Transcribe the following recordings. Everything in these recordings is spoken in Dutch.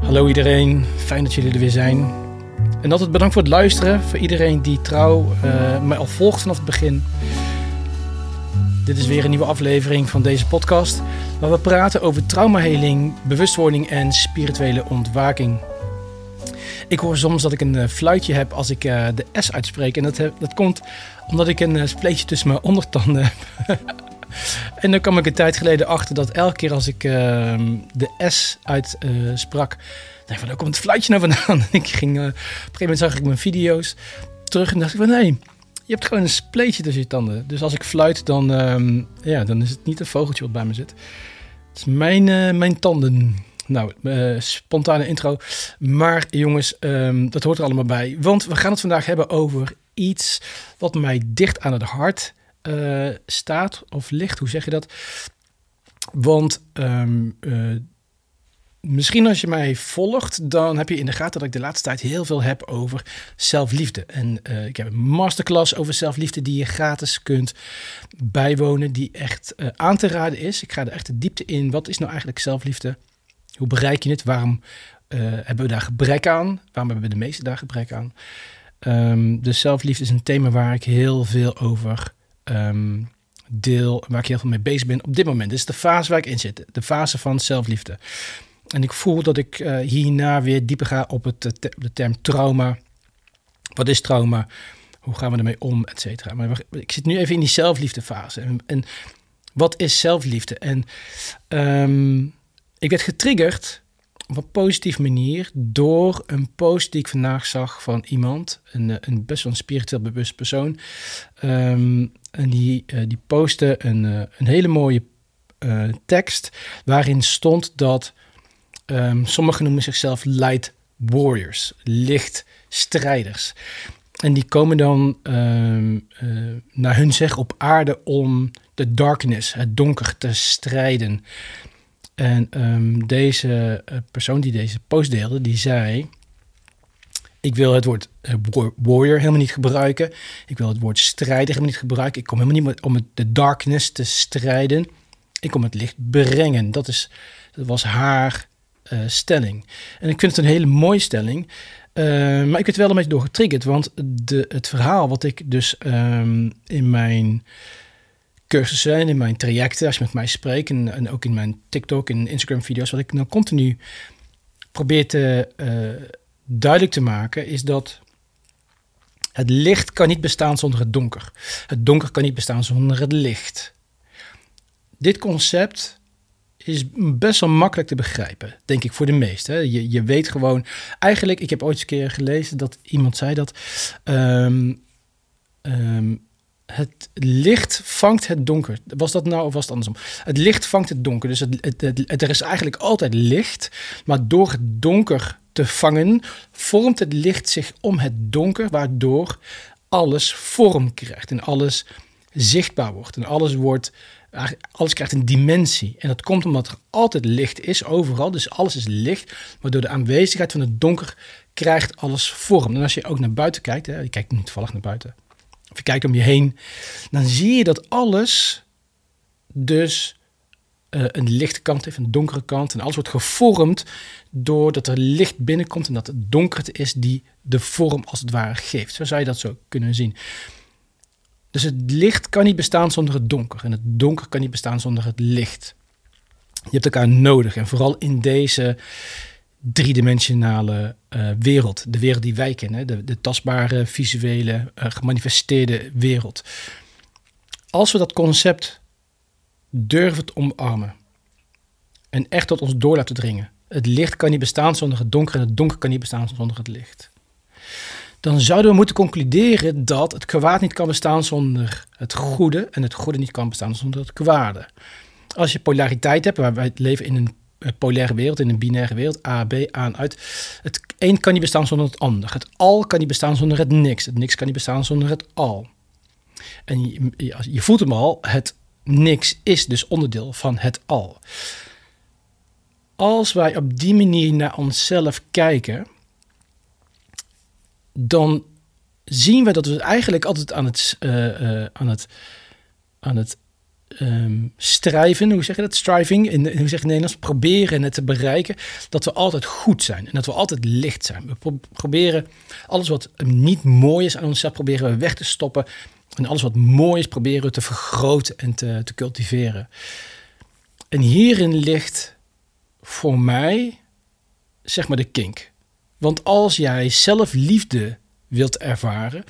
Hallo iedereen, fijn dat jullie er weer zijn. En altijd bedankt voor het luisteren, voor iedereen die trouw uh, mij al volgt vanaf het begin. Dit is weer een nieuwe aflevering van deze podcast, waar we praten over traumaheling, bewustwording en spirituele ontwaking. Ik hoor soms dat ik een uh, fluitje heb als ik uh, de S uitspreek. En dat, dat komt omdat ik een spleetje tussen mijn ondertanden heb. en dan kwam ik een tijd geleden achter dat elke keer als ik ehm, de S uitsprak, uh, dacht ik van, daar komt het fluitje nou vandaan. Ik ging, op een gegeven moment zag ik mijn video's terug en dacht ik van, nee, je hebt gewoon een spleetje tussen je tanden. Dus als ik fluit, dan, um, ja, dan is het niet een vogeltje wat bij me zit. Het is mijn, mijn tanden. Nou, spontane intro. Maar jongens, um, dat hoort er allemaal bij. Want we gaan het vandaag hebben over iets wat mij dicht aan het hart uh, staat of ligt. Hoe zeg je dat? Want um, uh, misschien als je mij volgt, dan heb je in de gaten dat ik de laatste tijd heel veel heb over zelfliefde. En uh, ik heb een masterclass over zelfliefde die je gratis kunt bijwonen, die echt aan te raden is. Ik ga er echt de diepte in. Wat is nou eigenlijk zelfliefde? Hoe bereik je het? Waarom hebben we daar gebrek aan? Waarom hebben we de meeste daar gebrek aan? Um, dus zelfliefde is een thema waar ik heel veel over um, deel, waar ik heel veel mee bezig ben op dit moment. Dit is de fase waar ik in zit, de fase van zelfliefde. En ik voel dat ik uh, hierna weer dieper ga op het, de term trauma. Wat is trauma? Hoe gaan we ermee om, et cetera. Maar ik zit nu even in die zelfliefdefase. En, en wat is zelfliefde? En um, ik werd getriggerd op een positieve manier door een post die ik vandaag zag van iemand, een, een best wel een spiritueel bewust persoon. Um, en die, uh, die postte een, uh, een hele mooie uh, tekst waarin stond dat um, sommigen noemen zichzelf light warriors, lichtstrijders. En die komen dan um, naar hun zeg op aarde om de darkness, het donker, te strijden. En um, deze persoon die deze post deelde, die zei: Ik wil het woord uh, warrior helemaal niet gebruiken. Ik wil het woord strijder helemaal niet gebruiken. Ik kom helemaal niet om de darkness te strijden. Ik kom het licht brengen. Dat, is, dat was haar uh, stelling. En ik vind het een hele mooie stelling. Uh, maar ik werd wel een beetje door getriggerd. Want de, het verhaal wat ik dus um, in mijn cursussen en in mijn trajecten, als je met mij spreekt, en, ook in mijn TikTok en Instagram-video's, wat ik nou continu probeer te duidelijk te maken, is dat het licht kan niet bestaan zonder het donker. Het donker kan niet bestaan zonder het licht. Dit concept is best wel makkelijk te begrijpen, denk ik, voor de meesten. Je, je weet gewoon, eigenlijk, ik heb ooit eens een keer gelezen dat iemand zei dat. Um, um, het licht vangt het donker. Was dat nou of was het andersom? Het licht vangt het donker. Dus het, het, er is eigenlijk altijd licht. Maar door het donker te vangen, vormt het licht zich om het donker, waardoor alles vorm krijgt en alles zichtbaar wordt. En alles wordt. Alles krijgt een dimensie. En dat komt omdat er altijd licht is overal. Dus alles is licht. Maar door de aanwezigheid van het donker krijgt alles vorm. En als je ook naar buiten kijkt, hè, je kijkt niet toevallig naar buiten of je kijkt om je heen, dan zie je dat alles dus uh, een lichte kant heeft, een donkere kant. En alles wordt gevormd doordat er licht binnenkomt en dat het donkerte is die de vorm als het ware geeft. Zo zou je dat zo kunnen zien. Dus het licht kan niet bestaan zonder het donker en het donker kan niet bestaan zonder het licht. Je hebt elkaar nodig en vooral in deze driedimensionale uh, wereld. De wereld die wij kennen, de, de tastbare, visuele, uh, gemanifesteerde wereld. Als we dat concept durven te omarmen en echt tot ons door laten dringen. Het licht kan niet bestaan zonder het donker en het donker kan niet bestaan zonder het licht. Dan zouden we moeten concluderen dat het kwaad niet kan bestaan zonder het goede en het goede niet kan bestaan zonder het kwade. Als je polariteit hebt, waar wij leven in een polaire wereld, in een binaire wereld, A, B, aan, uit. Het een kan niet bestaan zonder het ander. Het al kan niet bestaan zonder het niks. Het niks kan niet bestaan zonder het al. En je, voelt hem al, het niks is dus onderdeel van het al. Als wij op die manier naar onszelf kijken, dan zien we dat we eigenlijk altijd aan het, uh, uh, aan het, aan het ehm, strijven, hoe zeg je dat? Striving, in, hoe zeg je het Nederlands? Proberen het te bereiken, dat we altijd goed zijn en dat we altijd licht zijn. We proberen alles wat niet mooi is aan onszelf, proberen we weg te stoppen. En alles wat mooi is, proberen we te vergroten en te, te cultiveren. En hierin ligt voor mij, zeg maar, de kink. Want als jij zelf liefde wilt ervaren,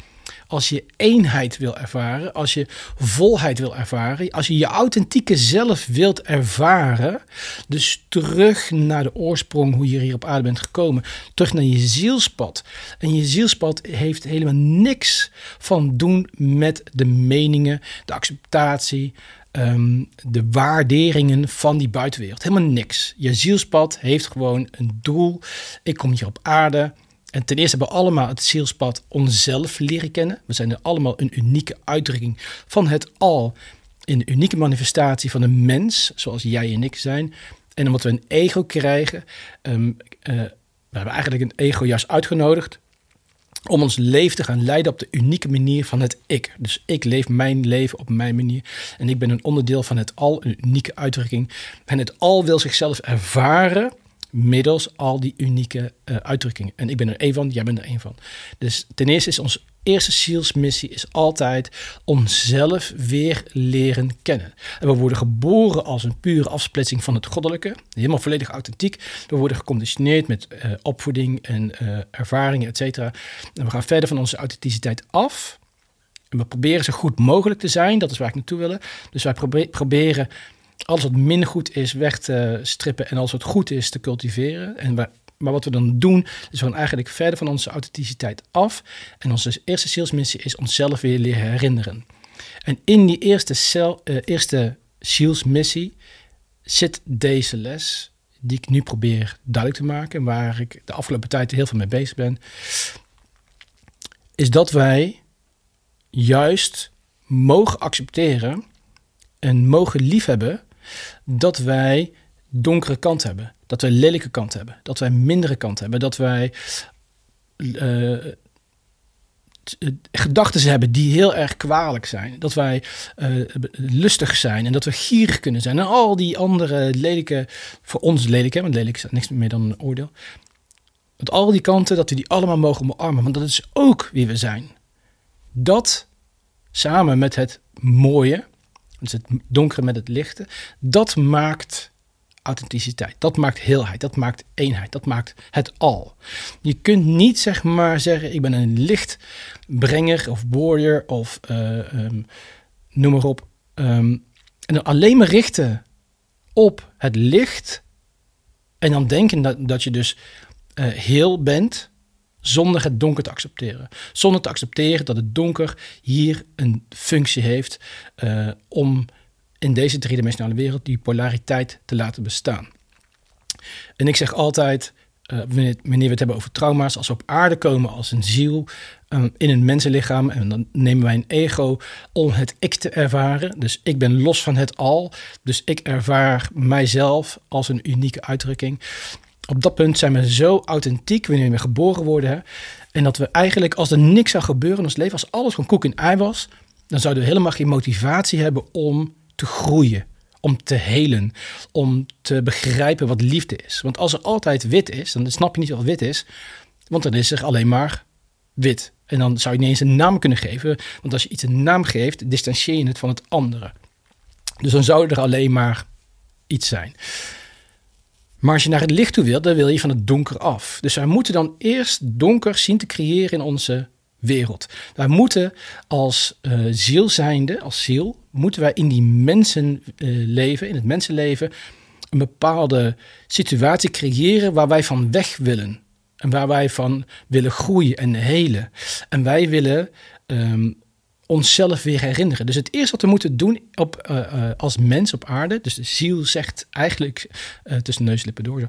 als je eenheid wil ervaren, als je volheid wil ervaren, als je je authentieke zelf wilt ervaren, dus terug naar de oorsprong, hoe je hier op aarde bent gekomen, terug naar je zielspad. En je zielspad heeft helemaal niks van doen met de meningen, de acceptatie, ehm, de waarderingen van die buitenwereld. Helemaal niks. Je zielspad heeft gewoon een doel. Ik kom hier op aarde en ten eerste hebben we allemaal het zielspad onszelf leren kennen. We zijn er allemaal een unieke uitdrukking van het al. Een unieke manifestatie van een mens, zoals jij en ik zijn. En omdat we een ego krijgen, um, we hebben eigenlijk een ego juist uitgenodigd om ons leven te gaan leiden op de unieke manier van het ik. Dus ik leef mijn leven op mijn manier en ik ben een onderdeel van het al, een unieke uitdrukking. En het al wil zichzelf ervaren middels al die unieke uh, uitdrukkingen. En ik ben er één van, jij bent er één van. Dus ten eerste is onze eerste zielsmissie is altijd onszelf weer leren kennen. En we worden geboren als een pure afsplitsing van het goddelijke, helemaal volledig authentiek. We worden geconditioneerd met uh, opvoeding en uh, ervaringen, et cetera. En we gaan verder van onze authenticiteit af. En we proberen zo goed mogelijk te zijn, dat is waar ik naartoe wil. Dus wij probe proberen alles wat minder goed is weg te strippen en alles wat goed is te cultiveren. En maar wat we dan doen, is we gaan eigenlijk verder van onze authenticiteit af. En onze eerste salesmissie is onszelf weer leren herinneren. En in die eerste, cel, uh, eerste salesmissie zit deze les, die ik nu probeer duidelijk te maken, waar ik de afgelopen tijd heel veel mee bezig ben, is dat wij juist mogen accepteren en mogen liefhebben dat wij donkere kant hebben. Dat wij lelijke kant hebben. Dat wij mindere kant hebben. Dat wij uh, gedachten hebben die heel erg kwalijk zijn. Dat wij uh, lustig zijn en dat we gierig kunnen zijn. En al die andere lelijke, voor ons lelijke, want lelijk is niks meer dan een oordeel. Dat al die kanten, dat we die allemaal mogen omarmen. Want dat is ook wie we zijn. Dat samen met het mooie, dus het donkere met het lichte, dat maakt authenticiteit. Dat maakt heelheid, dat maakt eenheid, dat maakt het al. Je kunt niet zeg maar zeggen, ik ben een lichtbrenger of warrior of uh, um, noem maar op. Um, en alleen maar richten op het licht en dan denken dat, dat je dus uh, heel bent zonder het donker te accepteren. Zonder te accepteren dat het donker hier een functie heeft uh, om in deze driedimensionale wereld die polariteit te laten bestaan. En ik zeg altijd, uh, wanneer, we het hebben over trauma's, als we op aarde komen als een ziel um, in een mensenlichaam, en dan nemen wij een ego om het ik te ervaren. Dus ik ben los van het al, dus ik ervaar mijzelf als een unieke uitdrukking. Op dat punt zijn we zo authentiek wanneer we geboren worden. Hè? En dat we eigenlijk, als er niks zou gebeuren in ons leven, als alles gewoon koek en ei was, dan zouden we helemaal geen motivatie hebben om te groeien, om te helen, om te begrijpen wat liefde is. Want als er altijd wit is, dan snap je niet wat wit is, want dan is er alleen maar wit. En dan zou je niet eens een naam kunnen geven, want als je iets een naam geeft, distancieer je het van het andere. Dus dan zou er alleen maar iets zijn. Maar als je naar het licht toe wilt, dan wil je van het donker af. Dus wij moeten dan eerst donker zien te creëren in onze wereld. Wij moeten als uh, ziel zijnde, als ziel, moeten wij in die mensenleven, uh, in het mensenleven, een bepaalde situatie creëren waar wij van weg willen. En waar wij van willen groeien en helen. En wij willen um, onszelf weer herinneren. Dus het eerste wat we moeten doen op, uh, uh, als mens op aarde, dus de ziel zegt eigenlijk uh, tussen neuslippen door.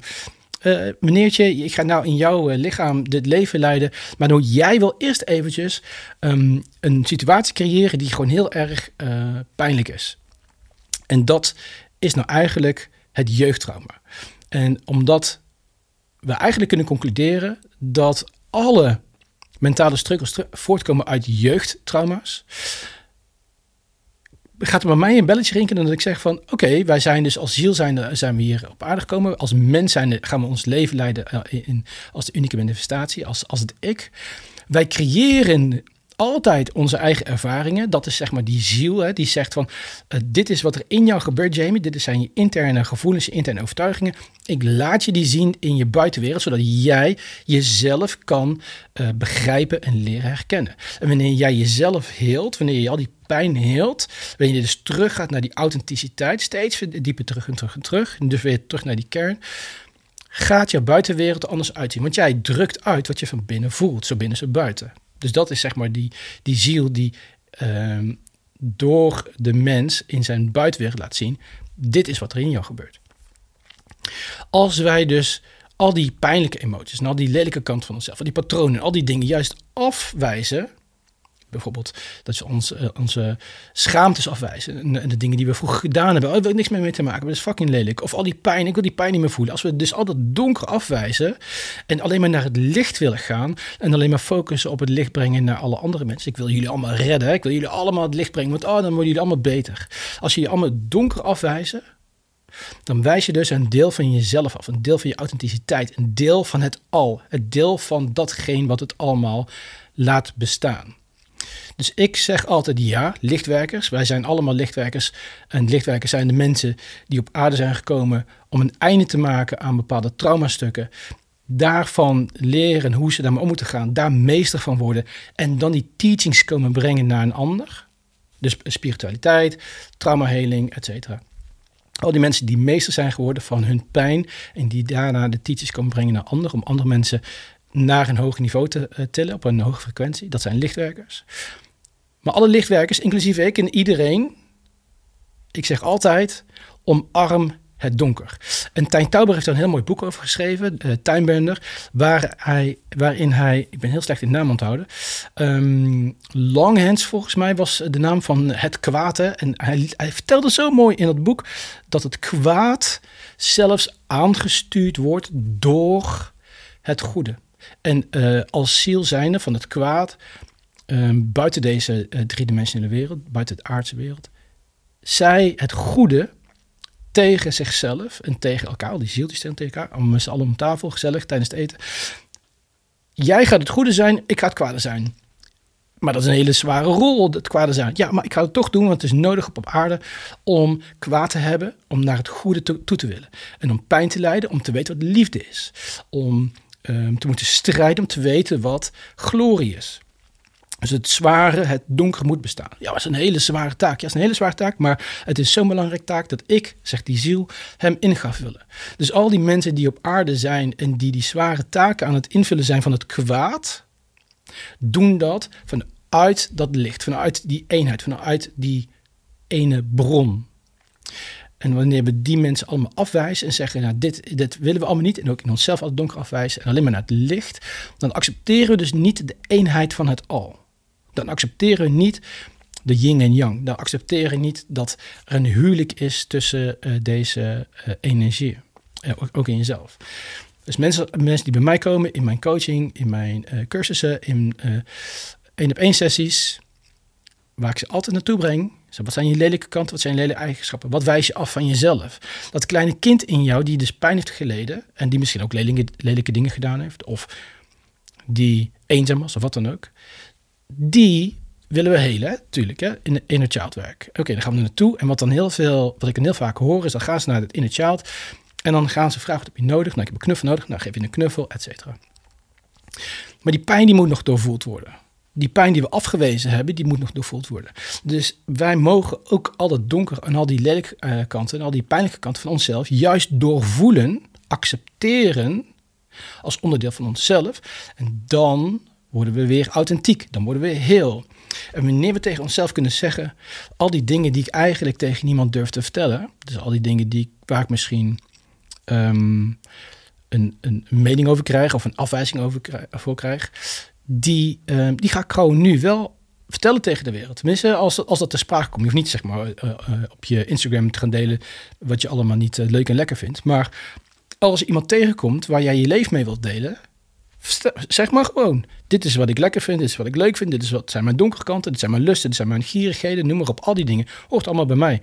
Uh, meneertje, ik ga nou in jouw lichaam dit leven leiden. Maar nou, jij wil eerst eventjes um, een situatie creëren die gewoon heel erg pijnlijk is. En dat is nou eigenlijk het jeugdtrauma. En omdat we eigenlijk kunnen concluderen dat alle mentale struggles voortkomen uit jeugdtrauma's, gaat er bij mij een belletje rinkelen dat ik zeg van... oké, wij zijn dus als ziel zijn, zijn we hier op aarde gekomen. Als mens zijn, gaan we ons leven leiden uh, in, als de unieke manifestatie, als, als het ik. Wij creëren altijd onze eigen ervaringen. Dat is zeg maar die ziel hè, die zegt van... Uh, dit is wat er in jou gebeurt, Jamie. Dit zijn je interne gevoelens, je interne overtuigingen. Ik laat je die zien in je buitenwereld... zodat jij jezelf kan uh, begrijpen en leren herkennen. En wanneer jij jezelf heelt, wanneer je al die pijn heelt... wanneer je dus teruggaat naar die authenticiteit... steeds dieper terug en terug en terug... en dus weer terug naar die kern gaat je buitenwereld anders uitzien. Want jij drukt uit wat je van binnen voelt, zo binnen zo buiten. Dus dat is zeg maar die, die ziel die uh, door de mens in zijn buitenwereld laat zien: dit is wat er in jou gebeurt. Als wij dus al die pijnlijke emoties en al die lelijke kant van onszelf, al die patronen, al die dingen juist afwijzen, Bijvoorbeeld dat ze ons, uh, onze schaamtes afwijzen. En, de dingen die we vroeger gedaan hebben. Oh, daar wil ik niks meer mee te maken. Dat is fucking lelijk. Of al die pijn. Ik wil die pijn niet meer voelen. Als we dus al dat donker afwijzen. En alleen maar naar het licht willen gaan. En alleen maar focussen op het licht brengen naar alle andere mensen. Ik wil jullie allemaal redden. Ik wil jullie allemaal het licht brengen. Want oh, dan worden jullie allemaal beter. Als je allemaal donker afwijzen. Dan wijs je dus een deel van jezelf af. Een deel van je authenticiteit. Een deel van het al. Het deel van datgene wat het allemaal laat bestaan. Dus ik zeg altijd ja, lichtwerkers. Wij zijn allemaal lichtwerkers. En lichtwerkers zijn de mensen die op aarde zijn gekomen om een einde te maken aan bepaalde traumastukken. Daarvan leren hoe ze daarmee om moeten gaan. Daar meester van worden. En dan die teachings komen brengen naar een ander. Dus spiritualiteit, traumaheling, et cetera. Al die mensen die meester zijn geworden van hun pijn en die daarna de teachings komen brengen naar anderen, om andere mensen naar een hoger niveau te uh, tillen, op een hoge frequentie. Dat zijn lichtwerkers. Maar alle lichtwerkers, inclusief ik en iedereen, ik zeg altijd, omarm het donker. En Tijn Tauber heeft er een heel mooi boek over geschreven, uh, waar hij, waarin hij, ik ben heel slecht in naam onthouden, um, Longhans volgens mij was de naam van het kwaad. En hij, hij vertelde zo mooi in dat boek dat het kwaad zelfs aangestuurd wordt door het goede. En uh, als ziel zijnde van het kwaad, um, buiten deze uh, driedimensionele wereld, buiten het aardse wereld, zij het goede tegen zichzelf en tegen elkaar, die zieltjes tegen elkaar, met z'n allen om tafel, gezellig tijdens het eten. Jij gaat het goede zijn, ik ga het kwade zijn. Maar dat is een hele zware rol, het kwade zijn. Ja, maar ik ga het toch doen, want het is nodig op, aarde om kwaad te hebben, om naar het goede toe te willen. En om pijn te lijden, om te weten wat liefde is. Om um, te moeten strijden om te weten wat glorie is. Dus het zware, het donkere moet bestaan. Ja, dat is een hele zware taak. Ja, dat is een hele zware taak, maar het is zo'n belangrijke taak dat ik, zegt die ziel, hem in ga vullen. Dus al die mensen die op aarde zijn en die die zware taken aan het invullen zijn van het kwaad, doen dat vanuit dat licht, vanuit die eenheid, vanuit die ene bron. En wanneer we die mensen allemaal afwijzen en zeggen, nou, dit, willen we allemaal niet, en ook in onszelf als donker afwijzen en alleen maar naar het licht, dan accepteren we dus niet de eenheid van het al. Dan accepteren we niet de yin en yang. Dan accepteren we niet dat er een huwelijk is tussen uh, deze uh, energieën, uh, ook in jezelf. Dus mensen, mensen die bij mij komen in mijn coaching, in mijn cursussen, in één op één sessies, waar ik ze altijd naartoe breng, wat zijn je lelijke kanten? Wat zijn je lelijke eigenschappen? Wat wijs je af van jezelf? Dat kleine kind in jou die dus pijn heeft geleden en die misschien ook lelijke, lelijke dingen gedaan heeft of die eenzaam was of wat dan ook, die willen we helen, natuurlijk, hè? in werk. Oké, dan gaan we er naartoe en wat dan heel veel, wat ik heel vaak hoor, is dan gaan ze naar het inner child en dan gaan ze vragen, wat heb je nodig? Nou, ik heb een knuffel nodig, nou geef je een knuffel, et cetera. Maar die pijn die moet nog doorvoeld worden die pijn die we afgewezen hebben, die moet nog doorvoeld worden. Dus wij mogen ook al dat donker en al die lelijke uh, kanten en al die pijnlijke kanten van onszelf juist doorvoelen, accepteren als onderdeel van onszelf. En dan worden we weer authentiek, dan worden we heel. En wanneer we tegen onszelf kunnen zeggen, al die dingen die ik eigenlijk tegen niemand durf te vertellen, dus al die dingen die, waar ik misschien um, een, een mening over krijg of een afwijzing over voor krijg, die, uh, die ga ik gewoon nu wel vertellen tegen de wereld. Tenminste, als, als dat ter sprake komt. Je hoeft niet zeg maar, uh, uh, op je Instagram te gaan delen wat je allemaal niet leuk en lekker vindt. Maar als iemand tegenkomt waar jij je leven mee wilt delen, Zeg maar gewoon. Dit is wat ik lekker vind, dit is wat ik leuk vind, dit is wat zijn mijn donkere kanten, dit zijn mijn lusten, dit zijn mijn gierigheden, noem maar op. Al die dingen hoort allemaal bij mij.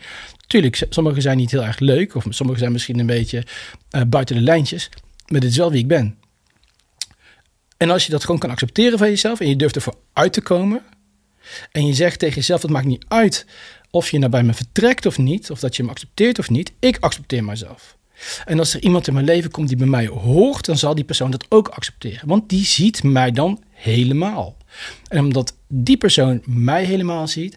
Tuurlijk, sommige zijn niet heel erg leuk, of sommige zijn misschien een beetje buiten de lijntjes, maar dit is wel wie ik ben. En als je dat gewoon kan accepteren van jezelf en je durft ervoor uit te komen, en je zegt tegen jezelf: het maakt niet uit of je naar bij me vertrekt of niet, of dat je me accepteert of niet, ik accepteer mezelf. En als er iemand in mijn leven komt die bij mij hoort, dan zal die persoon dat ook accepteren. Want die ziet mij dan helemaal. En omdat die persoon mij helemaal ziet,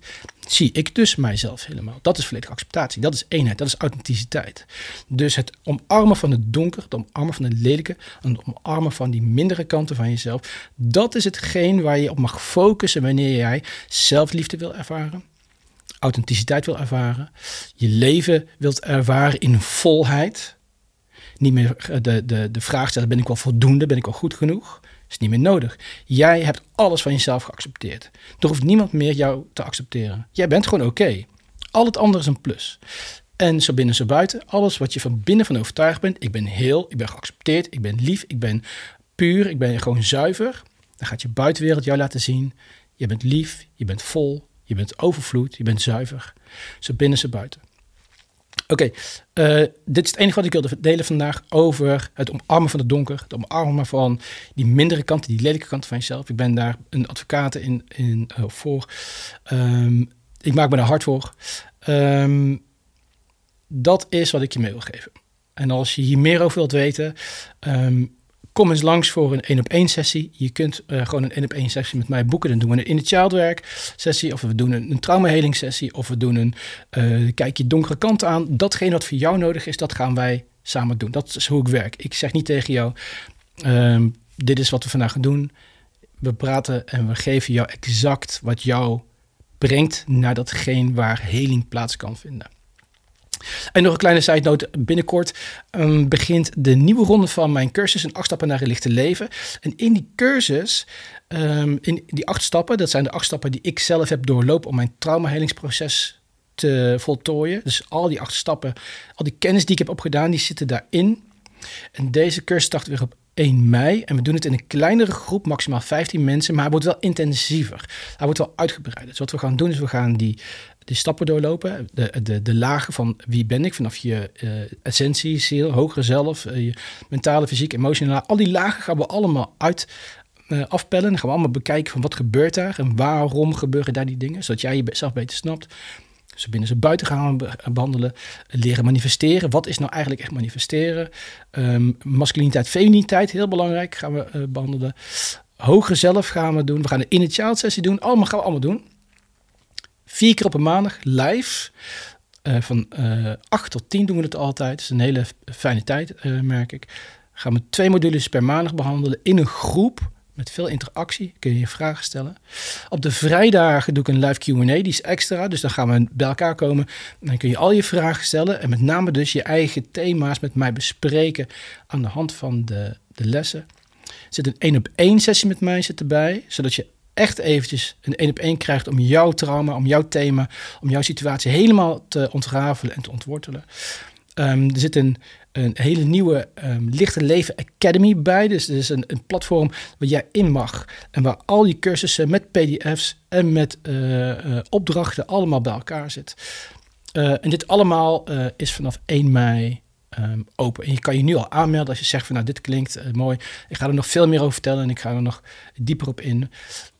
zie ik dus mijzelf helemaal. Dat is volledige acceptatie. Dat is eenheid. Dat is authenticiteit. Dus het omarmen van het donker, het omarmen van het lelijke, het omarmen van die mindere kanten van jezelf. Dat is hetgeen waar je op mag focussen wanneer jij zelfliefde wil ervaren authenticiteit wil ervaren, je leven wilt ervaren in volheid. Niet meer de, de, de vraag stellen: ben ik wel voldoende? Ben ik wel goed genoeg? Is niet meer nodig. Jij hebt alles van jezelf geaccepteerd. Er hoeft niemand meer jou te accepteren. Jij bent gewoon oké. Al het andere is een plus. En zo binnen, zo buiten, alles wat je van binnen van overtuigd bent. Ik ben heel, ik ben geaccepteerd, ik ben lief, ik ben puur, ik ben gewoon zuiver. Dan gaat je buitenwereld jou laten zien. Je bent lief, je bent vol, je bent overvloed, je bent zuiver. Zo binnen, ze buiten. Oké, eh, dit is het enige wat ik wilde delen vandaag over het omarmen van het donker. Het omarmen van die mindere kanten, die lelijke kanten van jezelf. Ik ben daar een advocaat in, in uh, voor. Um, ik maak me daar hard voor. Um, dat is wat ik je mee wil geven. En als je hier meer over wilt weten, um, Kom eens langs voor een één op één sessie. Je kunt uh, gewoon een één op één sessie met mij boeken. Dan doen we een inner childwerk sessie, of we doen een, een traumaheling sessie, of we doen een uh, kijk je donkere kant aan. Datgene wat voor jou nodig is, dat gaan wij samen doen. Dat is hoe ik werk. Ik zeg niet tegen jou, uh, dit is wat we vandaag gaan doen. We praten en we geven jou exact wat jou brengt naar datgene waar heling plaats kan vinden. En nog een kleine side note. Binnenkort um, begint de nieuwe ronde van mijn cursus. Een acht stappen naar een lichte leven. En in die cursus, um, in die acht stappen, dat zijn de acht stappen die ik zelf heb doorlopen om mijn traumahelingsproces te voltooien. Dus al die acht stappen, al die kennis die ik heb opgedaan, die zitten daarin. En deze cursus start weer op 1 mei. En we doen het in een kleinere groep, maximaal 15 mensen. Maar hij wordt wel intensiever. Hij wordt wel uitgebreider. Dus wat we gaan doen is we gaan die die stappen doorlopen. De, de, de lagen van wie ben ik, vanaf je uh, essentie, ziel, hogere zelf, je mentale, fysiek, emotionele. Al die lagen gaan we allemaal uit uh, afpellen. Dan gaan we allemaal bekijken van wat gebeurt daar en waarom gebeuren daar die dingen. Zodat jij jezelf beter snapt. Zo binnen ze buiten gaan behandelen. Leren manifesteren. Wat is nou eigenlijk echt manifesteren? Um, masculiniteit, feminiteit, heel belangrijk, gaan we behandelen. Hogere zelf gaan we doen. We gaan een inner child sessie doen. Allemaal gaan we allemaal doen. Vier keer op een maandag live. Uh, van uh, eh, 8 tot 10 doen we het altijd. Dat is een hele fijne tijd, uh, merk ik. Gaan we twee modules per maandag behandelen in een groep. Met veel interactie. Kun je je vragen stellen. Op de vrijdagen doe ik een live QA. Die is extra. Dus dan gaan we bij elkaar komen. En dan kun je al je vragen stellen. En met name dus je eigen thema's met mij bespreken. Aan de hand van de, de lessen. Er zit een één op één sessie met mij zit erbij. Zodat je echt eventjes een één op één krijgt om jouw trauma, om jouw thema, om jouw situatie helemaal te ontrafelen en te ontwortelen. Um, er zit een, een hele nieuwe um, Lichte Leven Academy bij. Dus er is een, een, platform waar jij in mag. En waar al die cursussen met pdf's en met uh, uh, opdrachten allemaal bij elkaar zit. Uh, en dit allemaal is vanaf 1 mei um, open. En je kan je nu al aanmelden als je zegt van nou dit klinkt mooi. Ik ga er nog veel meer over vertellen en ik ga er nog dieper op in.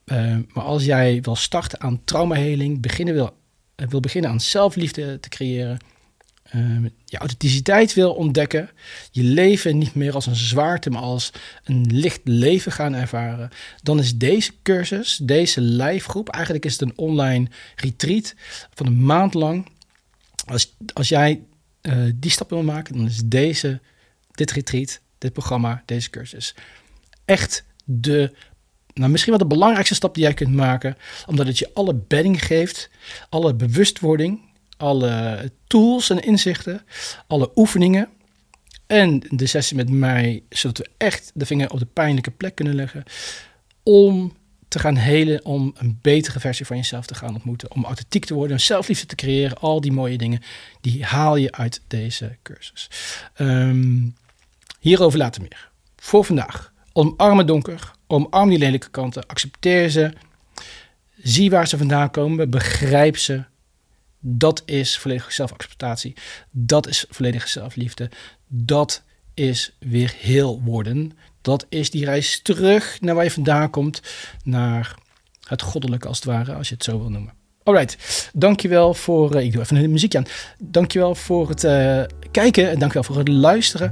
Uh, maar als jij wil starten aan traumaheling, beginnen wil, uh, wil beginnen aan zelfliefde te creëren, uh, je authenticiteit wil ontdekken, je leven niet meer als een zwaarte, maar als een licht leven gaan ervaren, dan is deze cursus, deze lijfgroep, eigenlijk is het een online retreat van een maand lang. Als, als jij eh, die stap wil maken, dan is deze, dit retreat, dit programma, deze cursus echt de nou, misschien wel de belangrijkste stap die jij kunt maken, omdat het je alle bedding geeft, alle bewustwording, alle tools en inzichten, alle oefeningen en de sessie met mij, zodat we echt de vinger op de pijnlijke plek kunnen leggen om te gaan helen, om een betere versie van jezelf te gaan ontmoeten, om authentiek te worden, zelfliefde te creëren, al die mooie dingen, die haal je uit deze cursus. Um, hierover later meer. Voor vandaag Omarm het donker. Omarm die lelijke kanten. Accepteer ze. Zie waar ze vandaan komen. Begrijp ze. Dat is volledige zelfacceptatie. Dat is volledige zelfliefde. Dat is weer heel worden. Dat is die reis terug naar waar je vandaan komt. Naar het goddelijke als het ware, als je het zo wil noemen. Alright, dankjewel voor... Uh, ik doe even een muziekje aan. Dankjewel voor het uh, kijken en dankjewel voor het luisteren.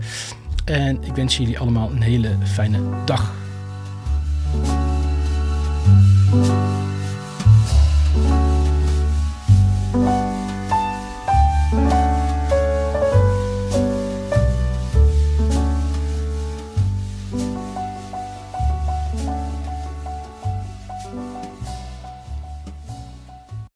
En ik wens jullie allemaal een hele fijne dag. Thank you.